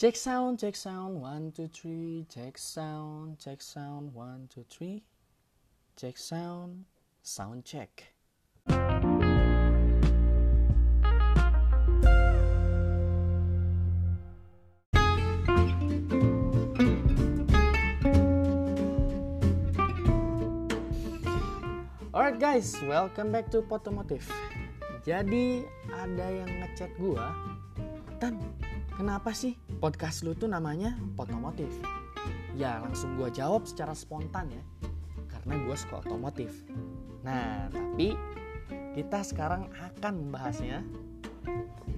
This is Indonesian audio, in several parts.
Check sound, check sound, one, two, three. Check sound, check sound, one, two, three. Check sound, sound check. Alright guys, welcome back to Potomotif. Jadi ada yang ngechat gua, Tan, kenapa sih podcast lu tuh namanya Potomotif? Ya langsung gua jawab secara spontan ya, karena gua suka otomotif. Nah, tapi kita sekarang akan membahasnya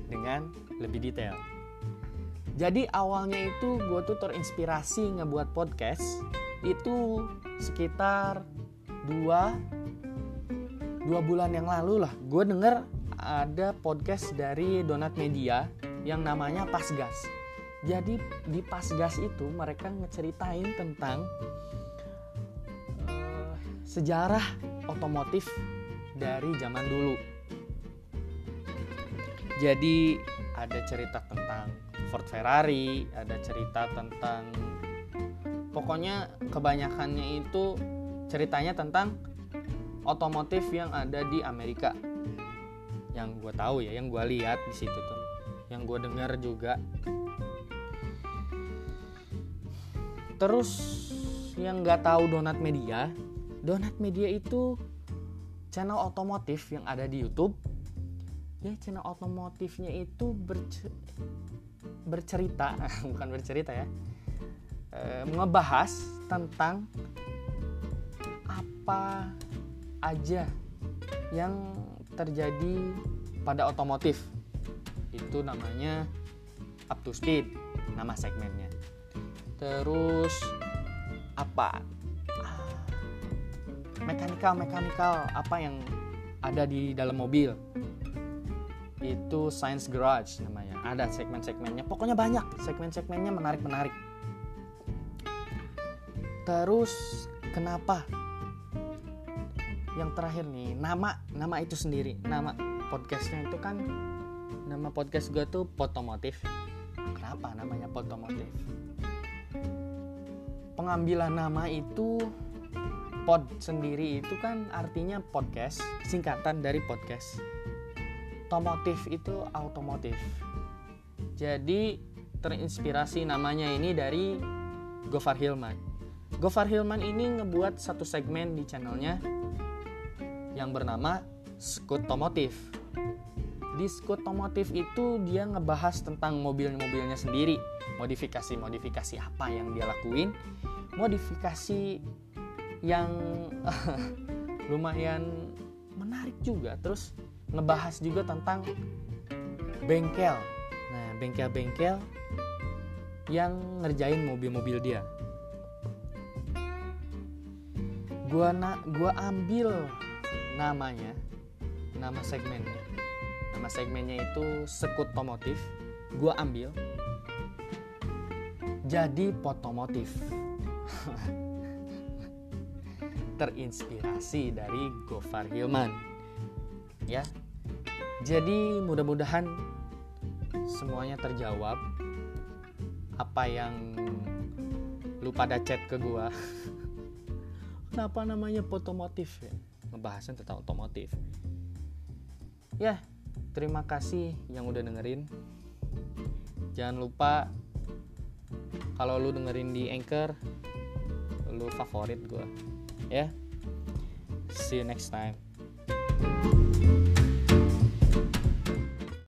dengan lebih detail. Jadi awalnya itu gue tuh terinspirasi ngebuat podcast itu sekitar dua dua bulan yang lalu lah gue denger ada podcast dari Donat Media yang namanya Pasgas jadi di Pasgas itu mereka ngeceritain tentang uh, sejarah otomotif dari zaman dulu. Jadi ada cerita tentang Ford Ferrari ada cerita tentang pokoknya kebanyakannya itu ceritanya tentang otomotif yang ada di Amerika. Yang gue tahu ya yang gue lihat di situ tuh. Yang gue dengar juga terus yang nggak tahu Donat Media Donat Media itu channel otomotif yang ada di YouTube. Ya channel otomotifnya itu berce bercerita bukan bercerita ya e, ngebahas tentang apa aja yang terjadi pada otomotif. Itu namanya up to speed nama segmennya terus apa? Mekanikal mekanikal. Apa yang ada di dalam mobil? Itu science garage namanya. Ada segmen-segmennya. Pokoknya banyak segmen-segmennya menarik-menarik. Terus kenapa? Yang terakhir nih nama nama itu sendiri. Nama podcastnya itu kan nama podcast gue tuh potomotif. Kenapa namanya potomotif pengambilan nama itu pod sendiri itu kan artinya podcast singkatan dari podcast. Tomotif itu automotif. Jadi terinspirasi namanya ini dari Gofar Hilman. Gofar Hilman ini ngebuat satu segmen di channelnya yang bernama Skutomotif. Di Skutomotif itu dia ngebahas tentang mobil-mobilnya sendiri, modifikasi-modifikasi apa yang dia lakuin, modifikasi yang lumayan menarik juga. Terus ngebahas juga tentang bengkel. Nah, bengkel-bengkel yang ngerjain mobil-mobil dia. Gua na gua ambil namanya nama segmennya nama segmennya itu sekut otomotif gue ambil. Jadi potomotif. Terinspirasi dari Gofar Hilman. Ya. Jadi mudah-mudahan semuanya terjawab. Apa yang lu pada chat ke gue kenapa namanya potomotif ya? Ngebahasnya tentang otomotif. Ya Terima kasih yang udah dengerin. Jangan lupa kalau lu dengerin di Anchor, lu favorit gue. Ya. Yeah? See you next time.